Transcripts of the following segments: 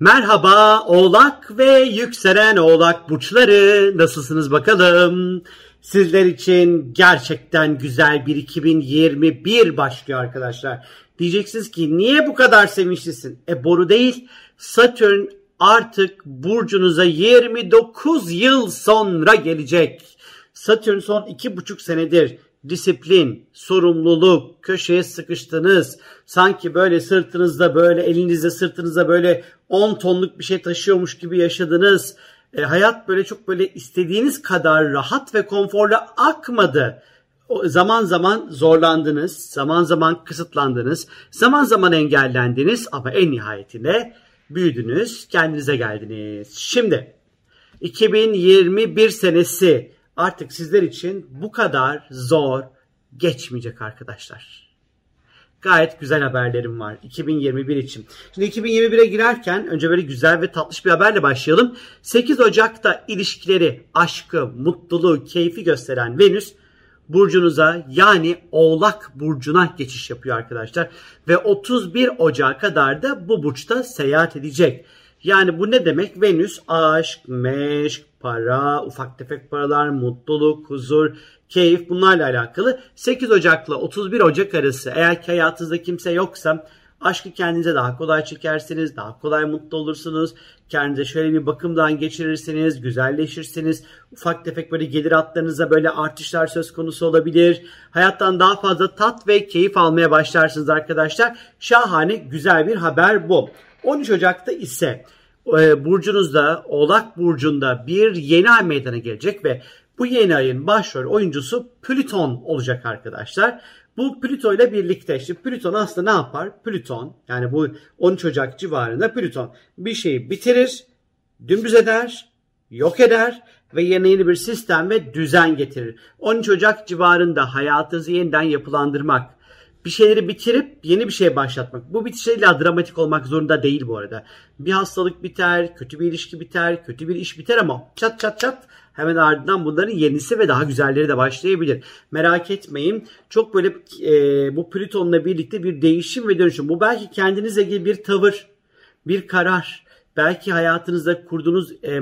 Merhaba Oğlak ve yükselen Oğlak burçları nasılsınız bakalım? Sizler için gerçekten güzel bir 2021 başlıyor arkadaşlar. Diyeceksiniz ki niye bu kadar sevinçlisin? E boru değil. Satürn artık burcunuza 29 yıl sonra gelecek. Satürn son 2,5 senedir disiplin, sorumluluk, köşeye sıkıştınız. Sanki böyle sırtınızda böyle elinizde sırtınızda böyle 10 tonluk bir şey taşıyormuş gibi yaşadınız. E, hayat böyle çok böyle istediğiniz kadar rahat ve konforlu akmadı. O, zaman zaman zorlandınız, zaman zaman kısıtlandınız, zaman zaman engellendiniz ama en nihayetinde büyüdünüz, kendinize geldiniz. Şimdi 2021 senesi artık sizler için bu kadar zor geçmeyecek arkadaşlar. Gayet güzel haberlerim var 2021 için. Şimdi 2021'e girerken önce böyle güzel ve tatlış bir haberle başlayalım. 8 Ocak'ta ilişkileri, aşkı, mutluluğu, keyfi gösteren Venüs burcunuza yani Oğlak burcuna geçiş yapıyor arkadaşlar. Ve 31 Ocak'a kadar da bu burçta seyahat edecek. Yani bu ne demek? Venüs aşk, meşk, para, ufak tefek paralar, mutluluk, huzur, keyif bunlarla alakalı. 8 Ocak'la 31 Ocak arası eğer ki hayatınızda kimse yoksa aşkı kendinize daha kolay çekersiniz, daha kolay mutlu olursunuz. Kendinize şöyle bir bakımdan geçirirsiniz, güzelleşirsiniz. Ufak tefek böyle gelir hatlarınıza böyle artışlar söz konusu olabilir. Hayattan daha fazla tat ve keyif almaya başlarsınız arkadaşlar. Şahane güzel bir haber bu. 13 Ocak'ta ise burcunuzda Oğlak Burcu'nda bir yeni ay meydana gelecek ve bu yeni ayın başrol oyuncusu Plüton olacak arkadaşlar. Bu Plüto ile birlikte işte Plüton aslında ne yapar? Plüton yani bu 13 Ocak civarında Plüton bir şeyi bitirir, dümdüz eder, yok eder ve yeni yeni bir sistem ve düzen getirir. 13 Ocak civarında hayatınızı yeniden yapılandırmak, bir şeyleri bitirip yeni bir şey başlatmak. Bu bitiş illa dramatik olmak zorunda değil bu arada. Bir hastalık biter, kötü bir ilişki biter, kötü bir iş biter ama çat çat çat hemen ardından bunların yenisi ve daha güzelleri de başlayabilir. Merak etmeyin. Çok böyle e, bu Plüton'la birlikte bir değişim ve dönüşüm. Bu belki kendinize ilgili bir tavır, bir karar. Belki hayatınızda kurduğunuz e,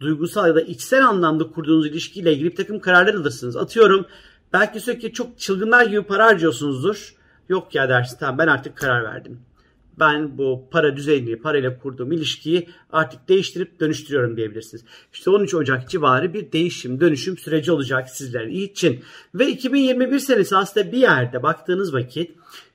duygusal ya da içsel anlamda kurduğunuz ilişkiyle ilgili bir takım kararlar alırsınız. Atıyorum Belki sürekli çok çılgınlar gibi para harcıyorsunuzdur. Yok ya dersin tamam ben artık karar verdim. Ben bu para düzenini, parayla kurduğum ilişkiyi artık değiştirip dönüştürüyorum diyebilirsiniz. İşte 13 Ocak civarı bir değişim, dönüşüm süreci olacak sizler için. Ve 2021 senesi aslında bir yerde baktığınız vakit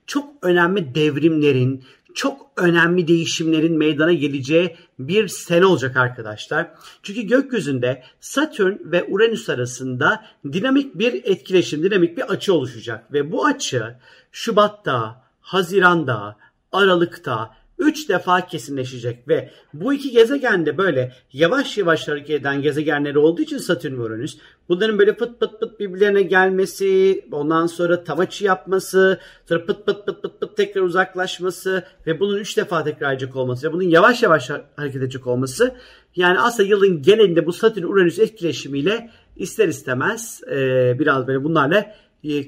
çok önemli devrimlerin, çok önemli değişimlerin meydana geleceği bir sene olacak arkadaşlar. Çünkü gökyüzünde Satürn ve Uranüs arasında dinamik bir etkileşim, dinamik bir açı oluşacak. Ve bu açı Şubat'ta, Haziran'da, Aralık'ta 3 defa kesinleşecek ve bu iki gezegen de böyle yavaş yavaş hareket eden gezegenleri olduğu için Satürn ve Uranüs bunların böyle pıt pıt pıt birbirlerine gelmesi, ondan sonra tavaçı yapması, sonra pıt pıt pıt pıt pıt tekrar uzaklaşması ve bunun 3 defa tekrar olması ve bunun yavaş yavaş hareket edecek olması yani aslında yılın genelinde bu Satürn Uranüs etkileşimiyle ister istemez e, biraz böyle bunlarla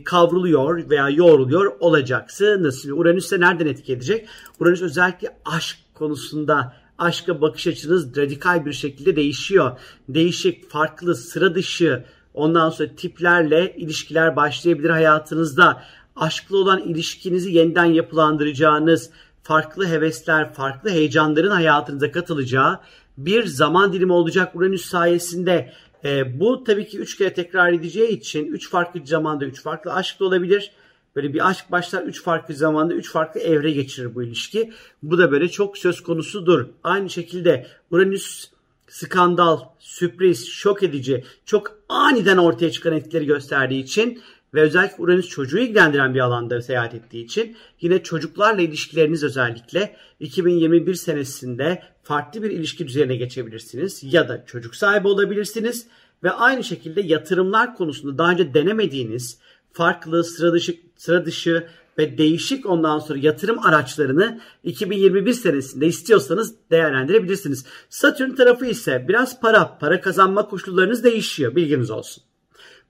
kavruluyor veya yoğruluyor olacaksınız. Şimdi Uranüs'e nereden etki edecek? Uranüs özellikle aşk konusunda aşka bakış açınız radikal bir şekilde değişiyor. Değişik, farklı, sıra dışı ondan sonra tiplerle ilişkiler başlayabilir hayatınızda. Aşklı olan ilişkinizi yeniden yapılandıracağınız, farklı hevesler, farklı heyecanların hayatınıza katılacağı bir zaman dilimi olacak Uranüs sayesinde. E, bu tabii ki üç kere tekrar edeceği için üç farklı zamanda üç farklı aşk da olabilir. Böyle bir aşk başlar üç farklı zamanda üç farklı evre geçirir bu ilişki. Bu da böyle çok söz konusudur. Aynı şekilde Uranüs skandal, sürpriz, şok edici, çok aniden ortaya çıkan etkileri gösterdiği için ve özellikle Uranüs çocuğu ilgilendiren bir alanda seyahat ettiği için yine çocuklarla ilişkileriniz özellikle 2021 senesinde farklı bir ilişki düzenine geçebilirsiniz ya da çocuk sahibi olabilirsiniz ve aynı şekilde yatırımlar konusunda daha önce denemediğiniz farklı, sıra dışı, sıra dışı ve değişik ondan sonra yatırım araçlarını 2021 senesinde istiyorsanız değerlendirebilirsiniz. Satürn tarafı ise biraz para, para kazanma koşullarınız değişiyor bilginiz olsun.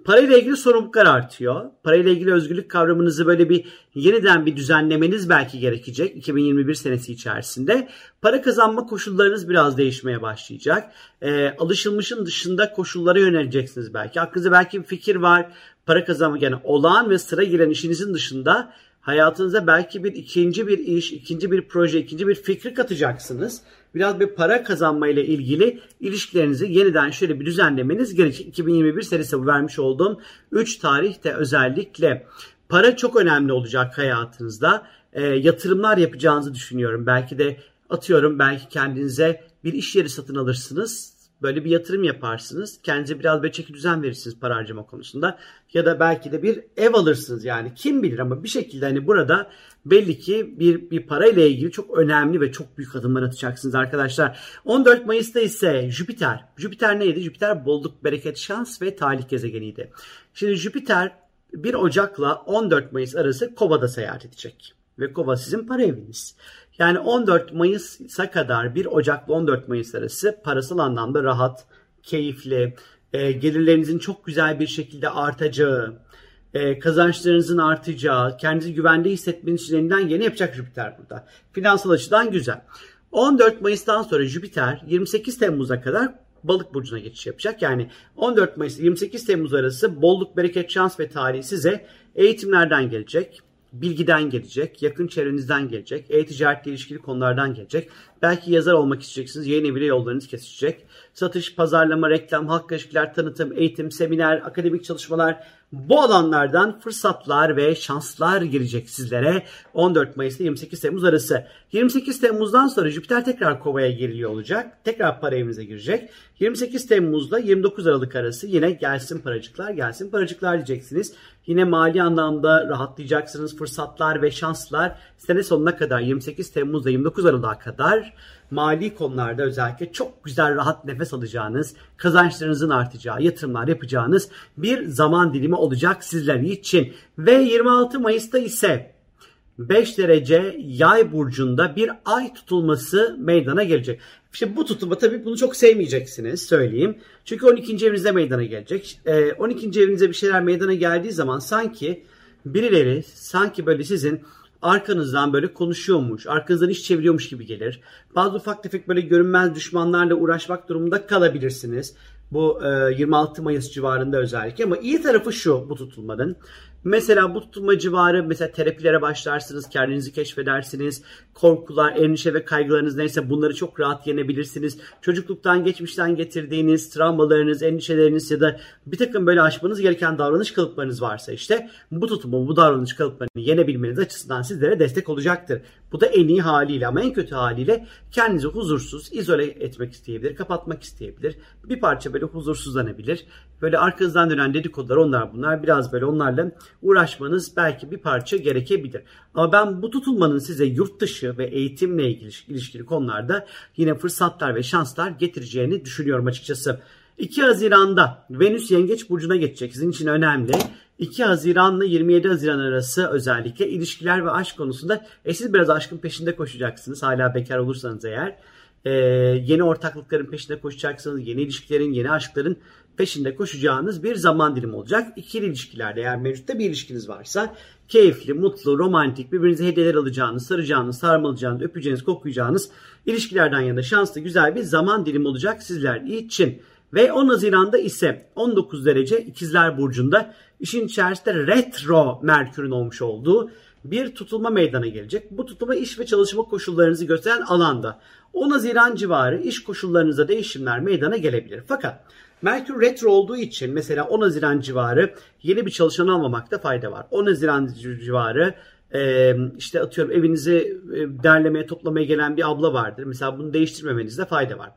Parayla ilgili sorumluluklar artıyor. Parayla ilgili özgürlük kavramınızı böyle bir yeniden bir düzenlemeniz belki gerekecek 2021 senesi içerisinde. Para kazanma koşullarınız biraz değişmeye başlayacak. E, alışılmışın dışında koşullara yöneleceksiniz belki. Aklınızda belki bir fikir var. Para kazanmak yani olağan ve sıra giren işinizin dışında hayatınıza belki bir ikinci bir iş, ikinci bir proje, ikinci bir fikri katacaksınız. Biraz bir para kazanma ile ilgili ilişkilerinizi yeniden şöyle bir düzenlemeniz gerekecek. 2021 senesi vermiş olduğum 3 tarihte özellikle para çok önemli olacak hayatınızda. E, yatırımlar yapacağınızı düşünüyorum. Belki de atıyorum belki kendinize bir iş yeri satın alırsınız böyle bir yatırım yaparsınız. Kendinize biraz böyle çeki düzen verirsiniz para harcama konusunda. Ya da belki de bir ev alırsınız yani kim bilir ama bir şekilde hani burada belli ki bir, bir para ile ilgili çok önemli ve çok büyük adımlar atacaksınız arkadaşlar. 14 Mayıs'ta ise Jüpiter. Jüpiter neydi? Jüpiter bolluk, bereket, şans ve talih gezegeniydi. Şimdi Jüpiter 1 Ocak'la 14 Mayıs arası Kova'da seyahat edecek. Ve Kova sizin para eviniz. Yani 14 Mayıs'a kadar 1 Ocak 14 Mayıs arası parasal anlamda rahat, keyifli, e, gelirlerinizin çok güzel bir şekilde artacağı, e, kazançlarınızın artacağı, kendinizi güvende hissetmeniz için elinden yeni yapacak Jüpiter burada. Finansal açıdan güzel. 14 Mayıs'tan sonra Jüpiter 28 Temmuz'a kadar balık burcuna geçiş yapacak. Yani 14 Mayıs 28 Temmuz arası bolluk, bereket, şans ve tarihi size eğitimlerden gelecek bilgiden gelecek, yakın çevrenizden gelecek, e-ticaretle ilişkili konulardan gelecek. Belki yazar olmak isteyeceksiniz, yayın eviyle yollarınız kesişecek. Satış, pazarlama, reklam, halk ilişkiler, tanıtım, eğitim, seminer, akademik çalışmalar, bu alanlardan fırsatlar ve şanslar girecek sizlere 14 Mayıs ile 28 Temmuz arası. 28 Temmuz'dan sonra Jüpiter tekrar kovaya giriliyor olacak. Tekrar para evinize girecek. 28 Temmuz'da 29 Aralık arası yine gelsin paracıklar gelsin paracıklar diyeceksiniz. Yine mali anlamda rahatlayacaksınız. Fırsatlar ve şanslar sene sonuna kadar 28 Temmuz'da 29 Aralık'a kadar mali konularda özellikle çok güzel rahat nefes alacağınız, kazançlarınızın artacağı, yatırımlar yapacağınız bir zaman dilimi olacak sizler için. Ve 26 Mayıs'ta ise 5 derece yay burcunda bir ay tutulması meydana gelecek. İşte bu tutulma tabii bunu çok sevmeyeceksiniz söyleyeyim. Çünkü 12. evinizde meydana gelecek. 12. Ee, evinizde bir şeyler meydana geldiği zaman sanki birileri sanki böyle sizin arkanızdan böyle konuşuyormuş, arkanızdan iş çeviriyormuş gibi gelir. Bazı ufak tefek böyle görünmez düşmanlarla uğraşmak durumunda kalabilirsiniz. Bu 26 Mayıs civarında özellikle ama iyi tarafı şu bu tutulmanın. Mesela bu tutulma civarı mesela terapilere başlarsınız, kendinizi keşfedersiniz. Korkular, endişe ve kaygılarınız neyse bunları çok rahat yenebilirsiniz. Çocukluktan, geçmişten getirdiğiniz travmalarınız, endişeleriniz ya da bir takım böyle aşmanız gereken davranış kalıplarınız varsa işte bu tutumu, bu davranış kalıplarını yenebilmeniz açısından sizlere destek olacaktır. Bu da en iyi haliyle ama en kötü haliyle kendinizi huzursuz, izole etmek isteyebilir, kapatmak isteyebilir. Bir parça böyle huzursuzlanabilir. Böyle arkanızdan dönen dedikodular onlar bunlar biraz böyle onlarla uğraşmanız belki bir parça gerekebilir. Ama ben bu tutulmanın size yurt dışı ve eğitimle ilgili ilişkili konularda yine fırsatlar ve şanslar getireceğini düşünüyorum açıkçası. 2 Haziran'da Venüs Yengeç Burcu'na geçecek. Sizin için önemli. 2 Haziran ile 27 Haziran arası özellikle ilişkiler ve aşk konusunda e siz biraz aşkın peşinde koşacaksınız. Hala bekar olursanız eğer. Ee, yeni ortaklıkların peşinde koşacaksınız. Yeni ilişkilerin, yeni aşkların peşinde koşacağınız bir zaman dilimi olacak. İkili ilişkilerde eğer mevcutta bir ilişkiniz varsa keyifli, mutlu, romantik, birbirinize hediyeler alacağınız, saracağınız, sarmalayacağınız, öpeceğiniz, kokuyacağınız ilişkilerden yana şanslı güzel bir zaman dilimi olacak sizler için. Ve 10 Haziran'da ise 19 derece ikizler burcunda işin içerisinde retro Merkür'ün olmuş olduğu bir tutulma meydana gelecek. Bu tutulma iş ve çalışma koşullarınızı gösteren alanda 10 Haziran civarı iş koşullarınızda değişimler meydana gelebilir. Fakat Merkür retro olduğu için mesela 10 Haziran civarı yeni bir çalışan almamakta fayda var. 10 Haziran civarı işte atıyorum evinizi derlemeye toplamaya gelen bir abla vardır. Mesela bunu değiştirmemenizde fayda var.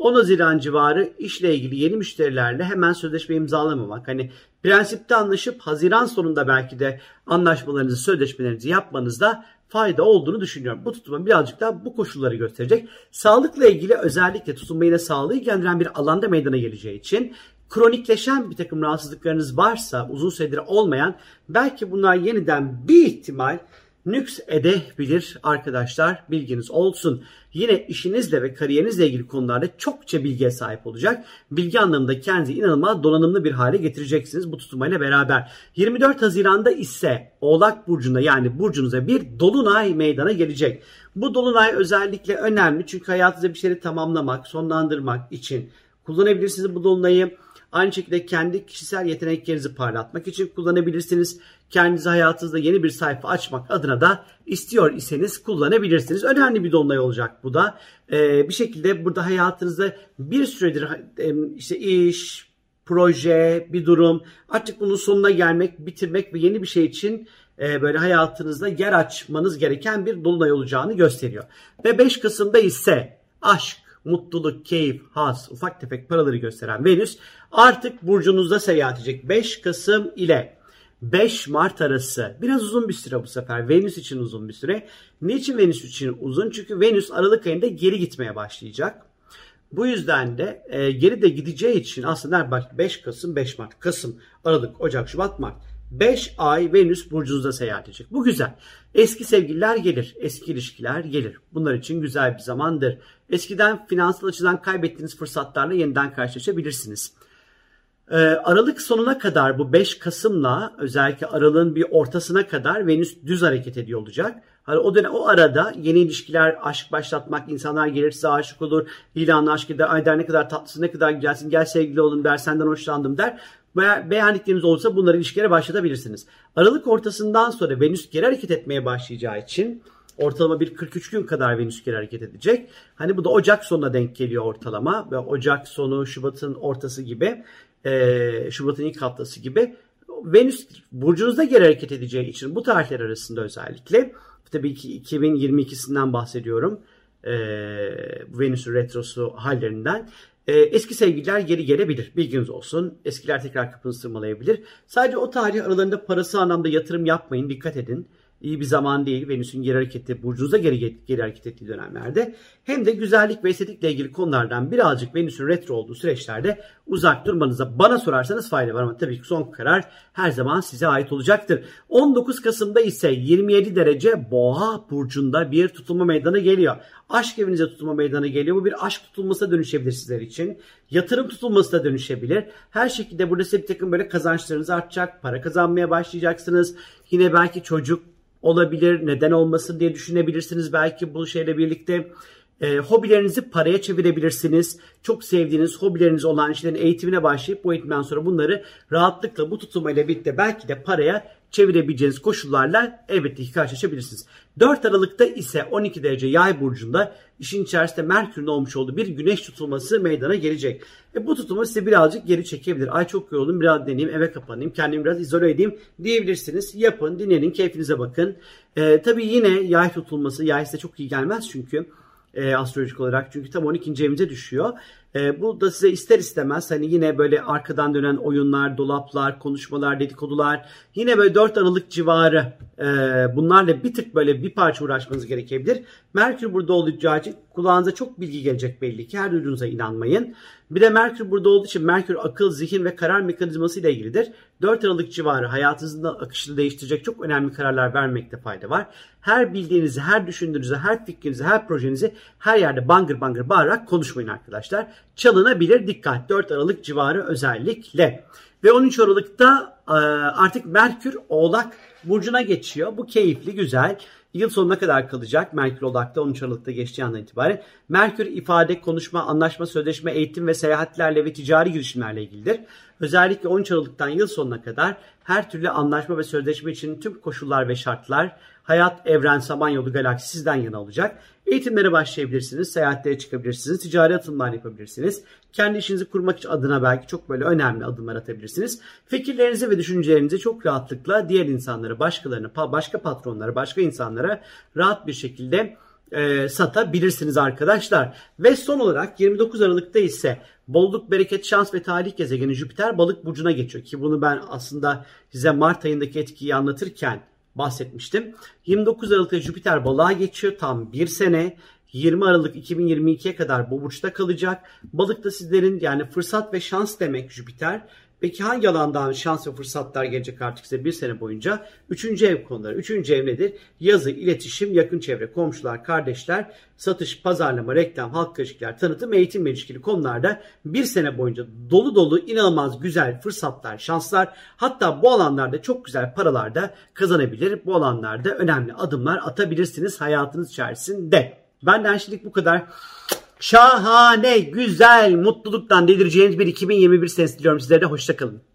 10 Haziran civarı işle ilgili yeni müşterilerle hemen sözleşme imzalamamak. Hani prensipte anlaşıp Haziran sonunda belki de anlaşmalarınızı, sözleşmelerinizi yapmanızda fayda olduğunu düşünüyorum. Bu tutulma birazcık daha bu koşulları gösterecek. Sağlıkla ilgili özellikle tutunma yine sağlığı ilgilendiren bir alanda meydana geleceği için kronikleşen bir takım rahatsızlıklarınız varsa uzun süredir olmayan belki bunlar yeniden bir ihtimal nüks edebilir arkadaşlar. Bilginiz olsun. Yine işinizle ve kariyerinizle ilgili konularda çokça bilgiye sahip olacak. Bilgi anlamında kendinizi inanılmaz donanımlı bir hale getireceksiniz bu tutulmayla beraber. 24 Haziran'da ise Oğlak Burcu'nda yani burcunuza bir dolunay meydana gelecek. Bu dolunay özellikle önemli çünkü hayatınızda bir şeyleri tamamlamak, sonlandırmak için kullanabilirsiniz bu dolunayı. Aynı şekilde kendi kişisel yeteneklerinizi parlatmak için kullanabilirsiniz. Kendinize hayatınızda yeni bir sayfa açmak adına da istiyor iseniz kullanabilirsiniz. Önemli bir dolunay olacak bu da. Ee, bir şekilde burada hayatınızda bir süredir işte iş, proje, bir durum artık bunun sonuna gelmek, bitirmek ve yeni bir şey için e, böyle hayatınızda yer açmanız gereken bir dolunay olacağını gösteriyor. Ve 5 Kasım'da ise aşk, mutluluk, keyif, haz, ufak tefek paraları gösteren Venüs artık burcunuzda seyahat edecek 5 Kasım ile 5 Mart arası. Biraz uzun bir süre bu sefer. Venüs için uzun bir süre. Niçin Venüs için uzun? Çünkü Venüs Aralık ayında geri gitmeye başlayacak. Bu yüzden de e, geri de gideceği için aslında bak 5 Kasım, 5 Mart, Kasım, Aralık, Ocak, Şubat, Mart. 5 ay Venüs burcunuzda seyahat edecek. Bu güzel. Eski sevgililer gelir, eski ilişkiler gelir. Bunlar için güzel bir zamandır. Eskiden finansal açıdan kaybettiğiniz fırsatlarla yeniden karşılaşabilirsiniz. Ee, Aralık sonuna kadar bu 5 Kasım'la özellikle Aralık'ın bir ortasına kadar Venüs düz hareket ediyor olacak. Hani o dönem o arada yeni ilişkiler, aşk başlatmak, insanlar gelir size aşık olur, ilanlı aşk eder, ay der ne kadar tatlısın, ne kadar güzelsin, gel sevgili olun der, senden hoşlandım der. Beğendikleriniz olursa bunları ilişkilere başlatabilirsiniz. Aralık ortasından sonra Venüs geri hareket etmeye başlayacağı için ortalama bir 43 gün kadar Venüs geri hareket edecek. Hani bu da Ocak sonuna denk geliyor ortalama ve Ocak sonu Şubat'ın ortası gibi e, Şubat'ın ilk haftası gibi Venüs burcunuzda geri hareket edeceği için bu tarihler arasında özellikle tabii ki 2022'sinden bahsediyorum. E, Venüs'ün retrosu hallerinden. E, eski sevgililer geri gelebilir. Bilginiz olsun. Eskiler tekrar kapınızı tırmalayabilir. Sadece o tarih aralarında parası anlamda yatırım yapmayın. Dikkat edin iyi bir zaman değil. Venüs'ün geri hareketi, burcunuza geri, geri hareket ettiği dönemlerde. Hem de güzellik ve estetikle ilgili konulardan birazcık Venüs'ün retro olduğu süreçlerde uzak durmanıza bana sorarsanız fayda var ama tabii ki son karar her zaman size ait olacaktır. 19 Kasım'da ise 27 derece Boğa burcunda bir tutulma meydana geliyor. Aşk evinize tutulma meydana geliyor. Bu bir aşk tutulması dönüşebilir sizler için. Yatırım tutulması da dönüşebilir. Her şekilde burada size bir takım böyle kazançlarınız artacak. Para kazanmaya başlayacaksınız. Yine belki çocuk olabilir, neden olmasın diye düşünebilirsiniz belki bu şeyle birlikte. E, hobilerinizi paraya çevirebilirsiniz. Çok sevdiğiniz hobileriniz olan şeylerin eğitimine başlayıp bu eğitimden sonra bunları rahatlıkla bu tutulmayla birlikte belki de paraya çevirebileceğiniz koşullarla elbette ki karşılaşabilirsiniz. 4 Aralık'ta ise 12 derece yay burcunda işin içerisinde Merkür'ün olmuş olduğu bir güneş tutulması meydana gelecek. E bu tutulma size birazcık geri çekebilir. Ay çok yoruldum biraz deneyeyim eve kapanayım kendimi biraz izole edeyim diyebilirsiniz. Yapın dinlenin keyfinize bakın. E, tabii yine yay tutulması yay size çok iyi gelmez çünkü e, astrolojik olarak. Çünkü tam 12. evimize düşüyor. E, bu da size ister istemez hani yine böyle arkadan dönen oyunlar, dolaplar, konuşmalar, dedikodular yine böyle 4 Aralık civarı e, bunlarla bir tık böyle bir parça uğraşmanız gerekebilir. Merkür burada olacağı için kulağınıza çok bilgi gelecek belli ki her duyduğunuza inanmayın. Bir de Merkür burada olduğu için Merkür akıl, zihin ve karar mekanizması ile ilgilidir. 4 Aralık civarı hayatınızın akışını değiştirecek çok önemli kararlar vermekte fayda var. Her bildiğinizi, her düşündüğünüzü, her fikrinizi, her projenizi her yerde bangır bangır bağırarak konuşmayın arkadaşlar. Çalınabilir dikkat 4 Aralık civarı özellikle. Ve 13 Aralık'ta e, artık Merkür Oğlak Burcu'na geçiyor. Bu keyifli, güzel. Yıl sonuna kadar kalacak Merkür Oğlak'ta 13 Aralık'ta geçtiği andan itibaren. Merkür ifade, konuşma, anlaşma, sözleşme, eğitim ve seyahatlerle ve ticari girişimlerle ilgilidir. Özellikle 13 Aralık'tan yıl sonuna kadar her türlü anlaşma ve sözleşme için tüm koşullar ve şartlar hayat, evren, samanyolu, galaksi sizden yana olacak. Eğitimlere başlayabilirsiniz, seyahatlere çıkabilirsiniz, ticari atımlar yapabilirsiniz. Kendi işinizi kurmak adına belki çok böyle önemli adımlar atabilirsiniz. Fikirlerinizi ve düşüncelerinizi çok rahatlıkla diğer insanlara, başkalarına, başka patronlara, başka insanlara rahat bir şekilde e, satabilirsiniz arkadaşlar. Ve son olarak 29 Aralık'ta ise bolluk, bereket, şans ve talih gezegeni Jüpiter balık burcuna geçiyor. Ki bunu ben aslında size Mart ayındaki etkiyi anlatırken bahsetmiştim. 29 Aralık'ta Jüpiter balığa geçiyor tam bir sene. 20 Aralık 2022'ye kadar bu burçta kalacak. Balık da sizlerin yani fırsat ve şans demek Jüpiter. Peki hangi alandan şans ve fırsatlar gelecek artık size bir sene boyunca? Üçüncü ev konuları. Üçüncü ev nedir? Yazı, iletişim, yakın çevre, komşular, kardeşler, satış, pazarlama, reklam, halk ilişkiler, tanıtım, eğitim ve ilişkili konularda bir sene boyunca dolu dolu inanılmaz güzel fırsatlar, şanslar hatta bu alanlarda çok güzel paralar da kazanabilir. Bu alanlarda önemli adımlar atabilirsiniz hayatınız içerisinde. Benden şimdilik bu kadar. Şahane, güzel, mutluluktan delireceğiniz bir 2021 senesi diliyorum sizlere de. Hoşçakalın.